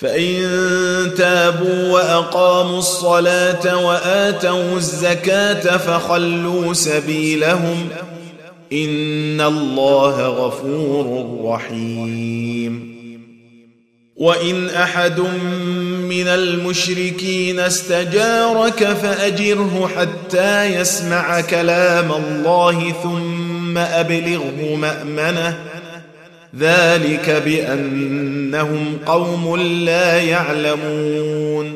فإن تابوا وأقاموا الصلاة وآتوا الزكاة فخلوا سبيلهم ۖ ان الله غفور رحيم وان احد من المشركين استجارك فاجره حتى يسمع كلام الله ثم ابلغه مامنه ذلك بأنهم قوم لا يعلمون.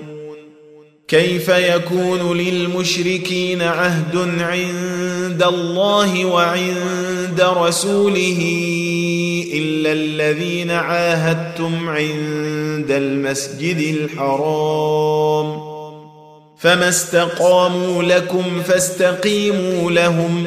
كيف يكون للمشركين عهد عند الله وعند رسوله إلا الذين عاهدتم عند المسجد الحرام؟ فما استقاموا لكم فاستقيموا لهم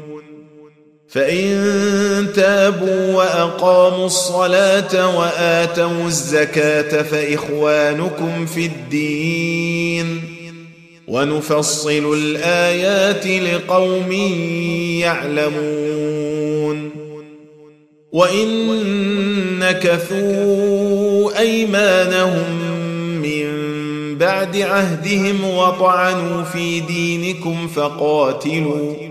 فان تابوا واقاموا الصلاه واتوا الزكاه فاخوانكم في الدين ونفصل الايات لقوم يعلمون وان نكثوا ايمانهم من بعد عهدهم وطعنوا في دينكم فقاتلوا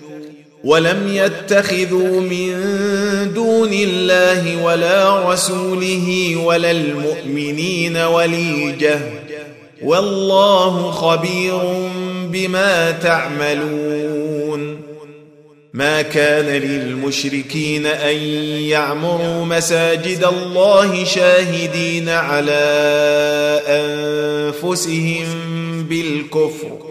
ولم يتخذوا من دون الله ولا رسوله ولا المؤمنين وليجة. والله خبير بما تعملون. ما كان للمشركين أن يعمروا مساجد الله شاهدين على أنفسهم بالكفر.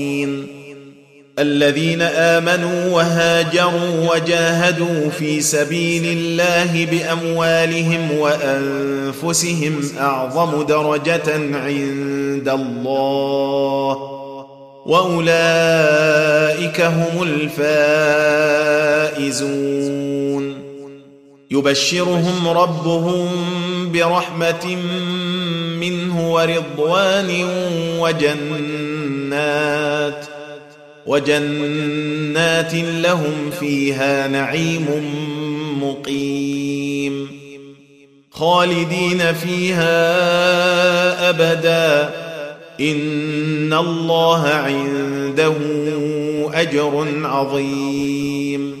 الذين آمنوا وهاجروا وجاهدوا في سبيل الله بأموالهم وأنفسهم أعظم درجة عند الله وأولئك هم الفائزون. يبشرهم ربهم برحمة منه ورضوان وجنات وجنات لهم فيها نعيم مقيم. خالدين فيها أبدا. إن الله عنده أجر عظيم.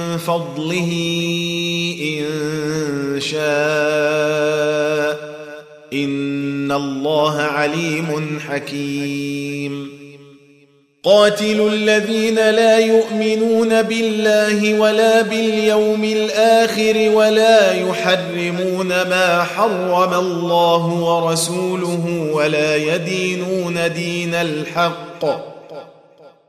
فضله إن شاء. إن الله عليم حكيم. قاتلوا الذين لا يؤمنون بالله ولا باليوم الآخر ولا يحرمون ما حرم الله ورسوله ولا يدينون دين الحق.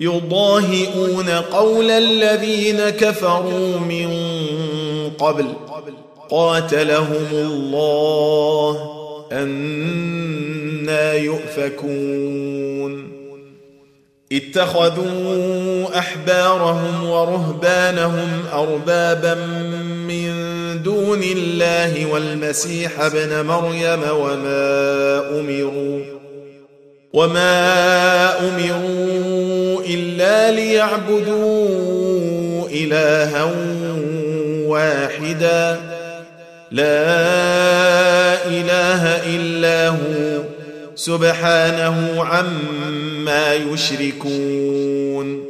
يضاهئون قول الذين كفروا من قبل. قاتلهم الله أنا يؤفكون. اتخذوا أحبارهم ورهبانهم أربابا من دون الله والمسيح ابن مريم وما أمروا. وما أمروا إلا ليعبدوا إلها واحدا. لا إله إلا هو سبحانه عما يشركون.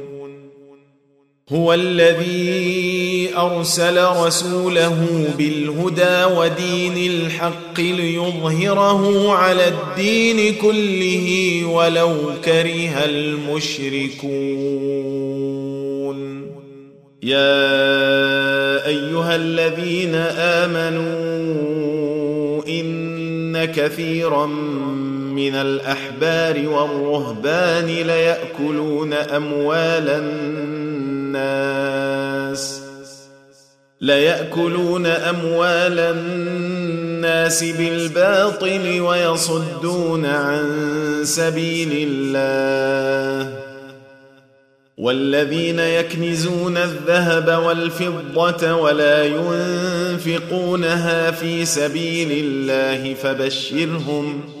هو الذي أرسل رسوله بالهدى ودين الحق ليظهره على الدين كله ولو كره المشركون. يا أيها الذين آمنوا إن كثيرا من الأحبار والرهبان ليأكلون أموال الناس ليأكلون أموال الناس بالباطل ويصدون عن سبيل الله والذين يكنزون الذهب والفضة ولا ينفقونها في سبيل الله فبشرهم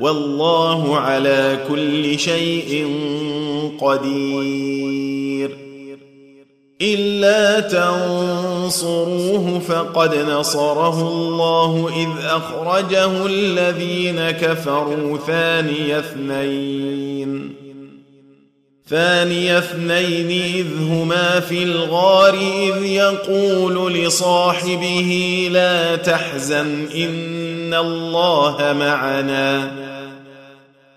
والله على كل شيء قدير. إلا تنصروه فقد نصره الله إذ أخرجه الذين كفروا ثاني اثنين. ثاني اثنين إذ هما في الغار إذ يقول لصاحبه لا تحزن إن الله معنا.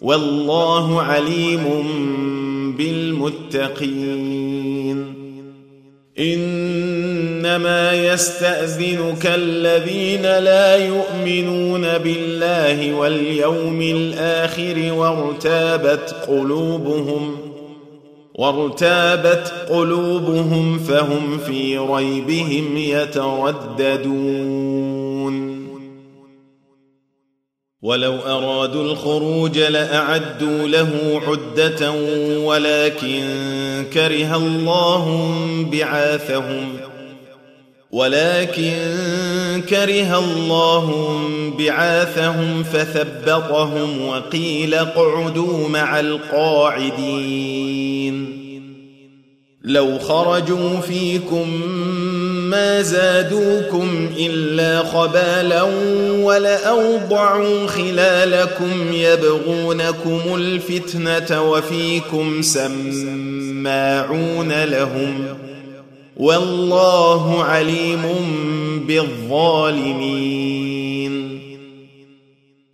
والله عليم بالمتقين. إنما يستأذنك الذين لا يؤمنون بالله واليوم الآخر وارتابت قلوبهم وارتابت قلوبهم فهم في ريبهم يترددون. ولو أرادوا الخروج لأعدوا له عدة ولكن كره الله بعاثهم ولكن كره الله بعاثهم فثبطهم وقيل اقعدوا مع القاعدين لو خرجوا فيكم ما زادوكم إلا خبالا ولأوضعوا خلالكم يبغونكم الفتنة وفيكم سماعون لهم والله عليم بالظالمين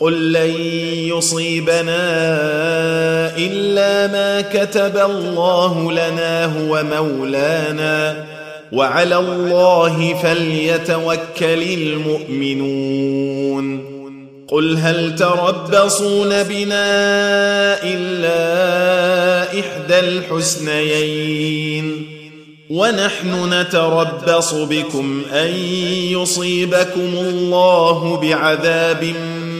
قل لن يصيبنا إلا ما كتب الله لنا هو مولانا وعلى الله فليتوكل المؤمنون قل هل تربصون بنا إلا إحدى الحسنيين ونحن نتربص بكم أن يصيبكم الله بعذاب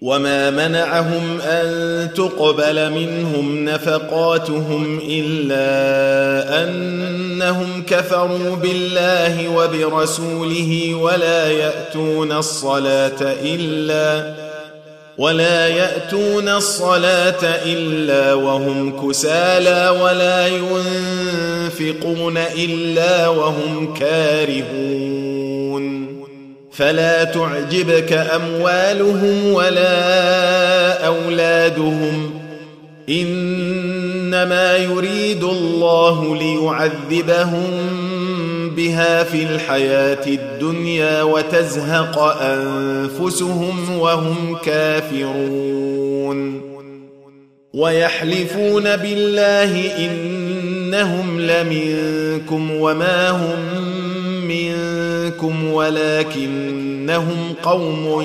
وما منعهم أن تقبل منهم نفقاتهم إلا أنهم كفروا بالله وبرسوله ولا يأتون الصلاة إلا ولا يأتون الصلاة إلا وهم كسالى ولا ينفقون إلا وهم كارهون فلا تعجبك أموالهم ولا أولادهم. إنما يريد الله ليعذبهم بها في الحياة الدنيا وتزهق أنفسهم وهم كافرون. ويحلفون بالله إنهم لمنكم وما هم منكم ولكنهم قوم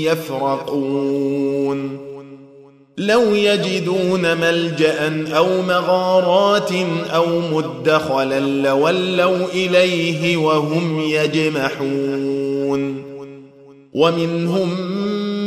يفرقون. لو يجدون ملجأ أو مغارات أو مدخلا لولوا إليه وهم يجمحون. ومنهم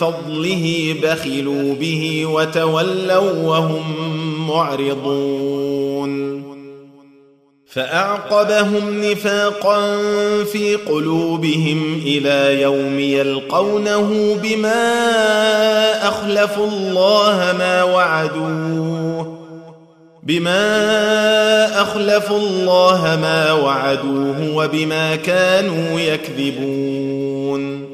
فضله بخلوا به وتولوا وهم معرضون. فأعقبهم نفاقا في قلوبهم إلى يوم يلقونه بما أخلفوا الله ما وعدوه بما أخلفوا الله ما وعدوه وبما كانوا يكذبون.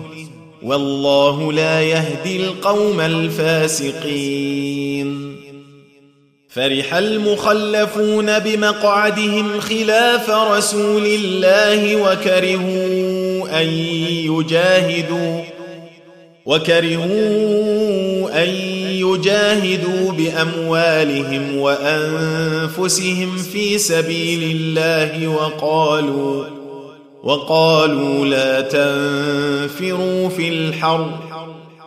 والله لا يهدي القوم الفاسقين. فرح المخلفون بمقعدهم خلاف رسول الله وكرهوا أن يجاهدوا وكرهوا أن يجاهدوا بأموالهم وأنفسهم في سبيل الله وقالوا وقالوا لا تنفروا في الحر.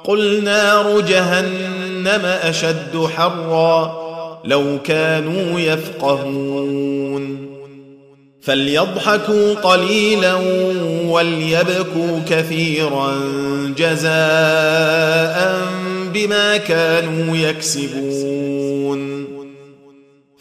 قل نار جهنم أشد حرا لو كانوا يفقهون. فليضحكوا قليلا وليبكوا كثيرا جزاء بما كانوا يكسبون.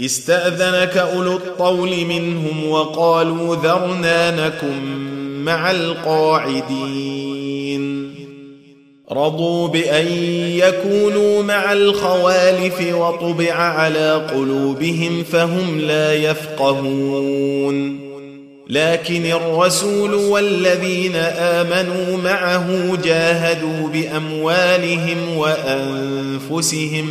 استأذنك أولو الطول منهم وقالوا ذرنا نكن مع القاعدين. رضوا بأن يكونوا مع الخوالف وطبع على قلوبهم فهم لا يفقهون. لكن الرسول والذين آمنوا معه جاهدوا بأموالهم وأنفسهم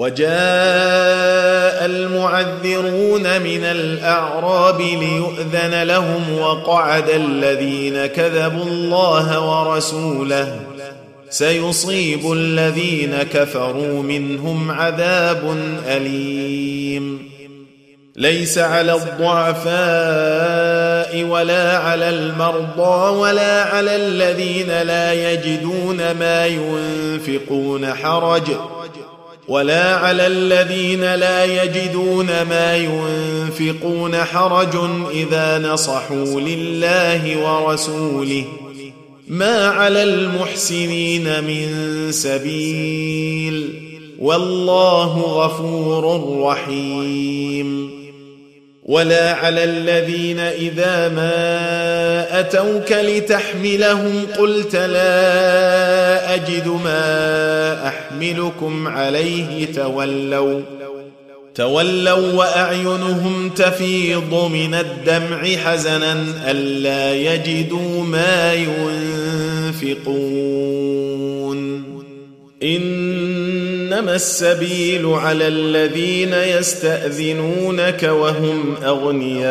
وجاء المعذرون من الأعراب ليؤذن لهم وقعد الذين كذبوا الله ورسوله. سيصيب الذين كفروا منهم عذاب أليم. ليس على الضعفاء ولا على المرضى ولا على الذين لا يجدون ما ينفقون حرج. ولا على الذين لا يجدون ما ينفقون حرج إذا نصحوا لله ورسوله. ما على المحسنين من سبيل. والله غفور رحيم. ولا على الذين إذا ما أتوك لتحملهم قلت لا أجد ما احملكم عليه تولوا تولوا وأعينهم تفيض من الدمع حزنا ألا يجدوا ما ينفقون إنما السبيل على الذين يستأذنونك وهم أغنياء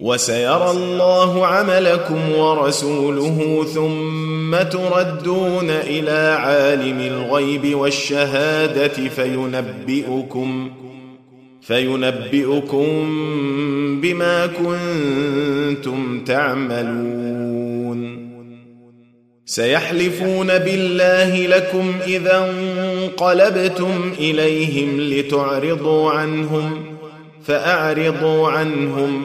وسيرى الله عملكم ورسوله ثم تردون إلى عالم الغيب والشهادة فينبئكم فينبئكم بما كنتم تعملون. سيحلفون بالله لكم إذا انقلبتم إليهم لتعرضوا عنهم فأعرضوا عنهم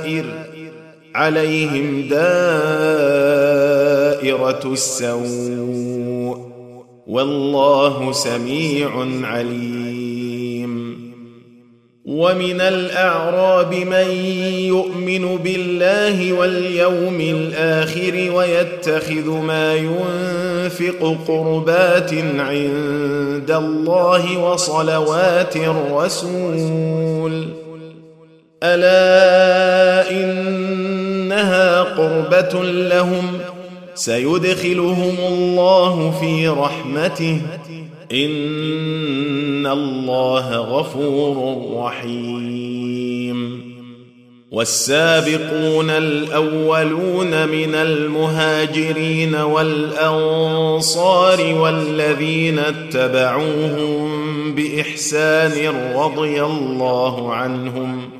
الدوائر عليهم دائرة السوء والله سميع عليم ومن الأعراب من يؤمن بالله واليوم الآخر ويتخذ ما ينفق قربات عند الله وصلوات الرسول ألا إنها قربة لهم سيدخلهم الله في رحمته. إن الله غفور رحيم. والسابقون الأولون من المهاجرين والأنصار والذين اتبعوهم بإحسان رضي الله عنهم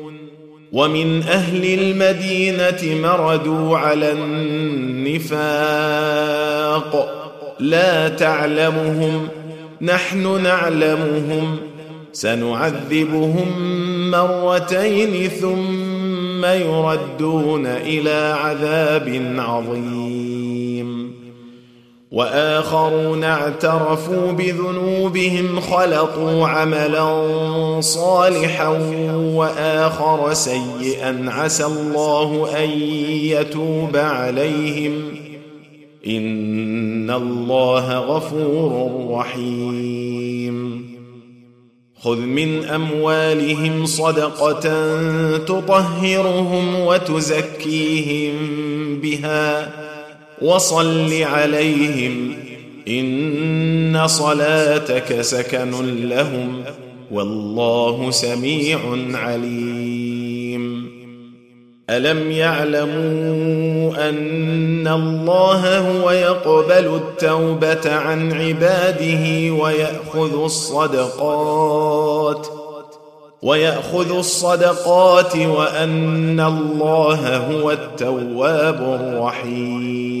ومن أهل المدينة مردوا على النفاق. لا تعلمهم نحن نعلمهم. سنعذبهم مرتين ثم يردون إلى عذاب عظيم. وآخرون اعترفوا بذنوبهم خلطوا عملا صالحا وآخر سيئا. عسى الله أن يتوب عليهم. إن الله غفور رحيم. خذ من أموالهم صدقة تطهرهم وتزكيهم بها. وصل عليهم إن صلاتك سكن لهم والله سميع عليم. ألم يعلموا أن الله هو يقبل التوبة عن عباده ويأخذ الصدقات ويأخذ الصدقات وأن الله هو التواب الرحيم.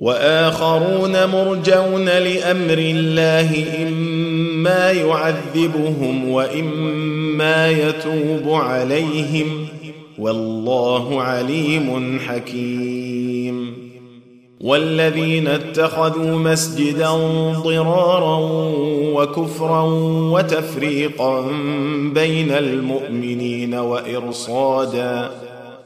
وآخرون مرجون لأمر الله إما يعذبهم وإما يتوب عليهم. والله عليم حكيم. والذين اتخذوا مسجدا ضرارا وكفرا وتفريقا بين المؤمنين وإرصادا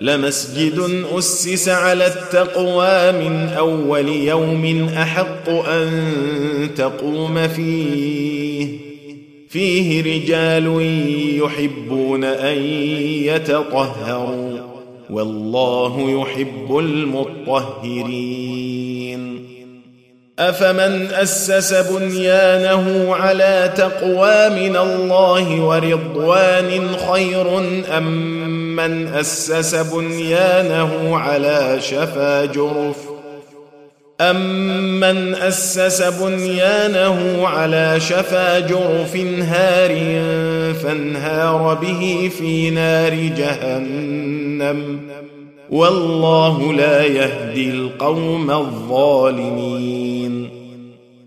لمسجد أسس على التقوى من أول يوم أحق أن تقوم فيه. فيه رجال يحبون أن يتطهروا والله يحب المطهرين. أفمن أسس بنيانه على تقوى من الله ورضوان خير أم من اسس بنيانه على شفا جرف امن اسس بنيانه على شفا جرف هار فانهار به في نار جهنم والله لا يهدي القوم الظالمين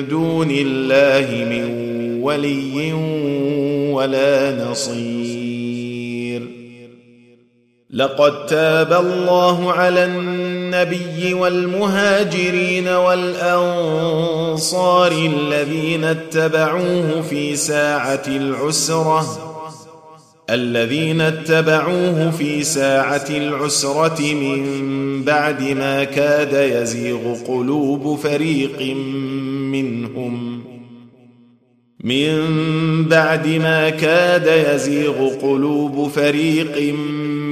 دون الله من ولي ولا نصير. لقد تاب الله على النبي والمهاجرين والأنصار الذين اتبعوه في ساعة العسرة الذين اتبعوه في ساعة العسرة من بعد ما كاد يزيغ قلوب فريق منهم. من بعد ما كاد يزيغ قلوب فريق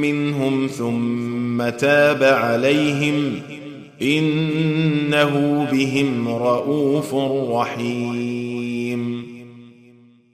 منهم ثم تاب عليهم إنه بهم رءوف رحيم.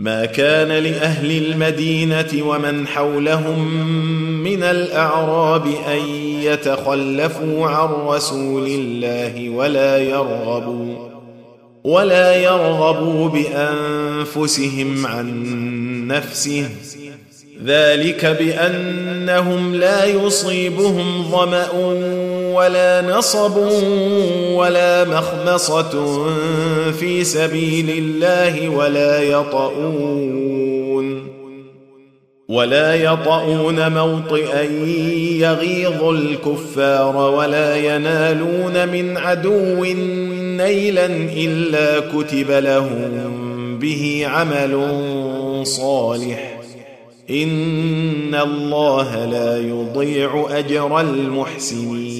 ما كان لأهل المدينة ومن حولهم من الأعراب أن يتخلفوا عن رسول الله ولا يرغبوا ولا يرغبوا بأنفسهم عن نفسه. ذلك بأنهم لا يصيبهم ظمأ ولا نصب ولا مخمصة في سبيل الله ولا يطؤون ولا يطؤون موطئا يغيظ الكفار ولا ينالون من عدو نيلا إلا كتب لهم به عمل صالح. إن الله لا يضيع أجر المحسنين.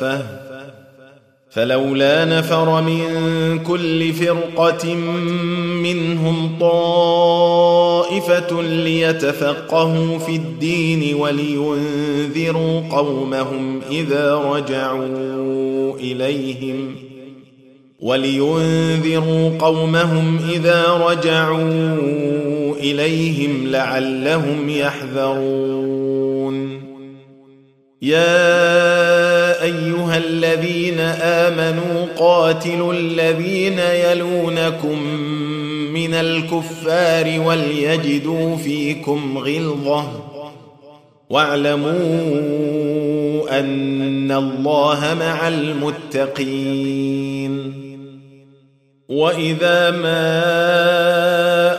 كافه فلولا نفر من كل فرقة منهم طائفة ليتفقهوا في الدين ولينذروا قومهم إذا رجعوا إليهم ولينذروا قومهم إذا رجعوا إليهم لعلهم يحذرون. يا أيها الذين آمنوا قاتلوا الذين يلونكم من الكفار وليجدوا فيكم غلظة. واعلموا أن الله مع المتقين. وإذا ما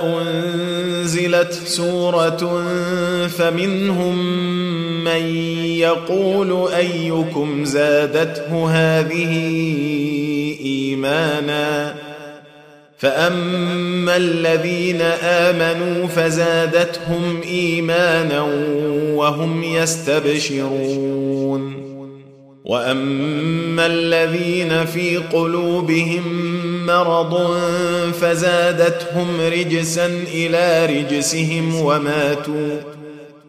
أنزلت سورة فمنهم من يقول أيكم زادته هذه إيمانا فأما الذين آمنوا فزادتهم إيمانا وهم يستبشرون وأما الذين في قلوبهم مرض فزادتهم رجسا إلى رجسهم وماتوا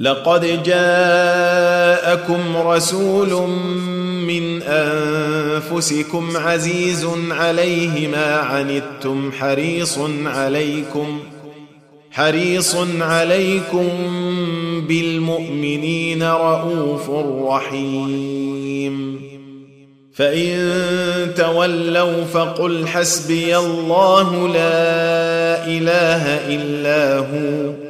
لقد جاءكم رسول من أنفسكم عزيز عليه ما عنتم حريص عليكم حريص عليكم بالمؤمنين رءوف رحيم. فإن تولوا فقل حسبي الله لا إله إلا هو.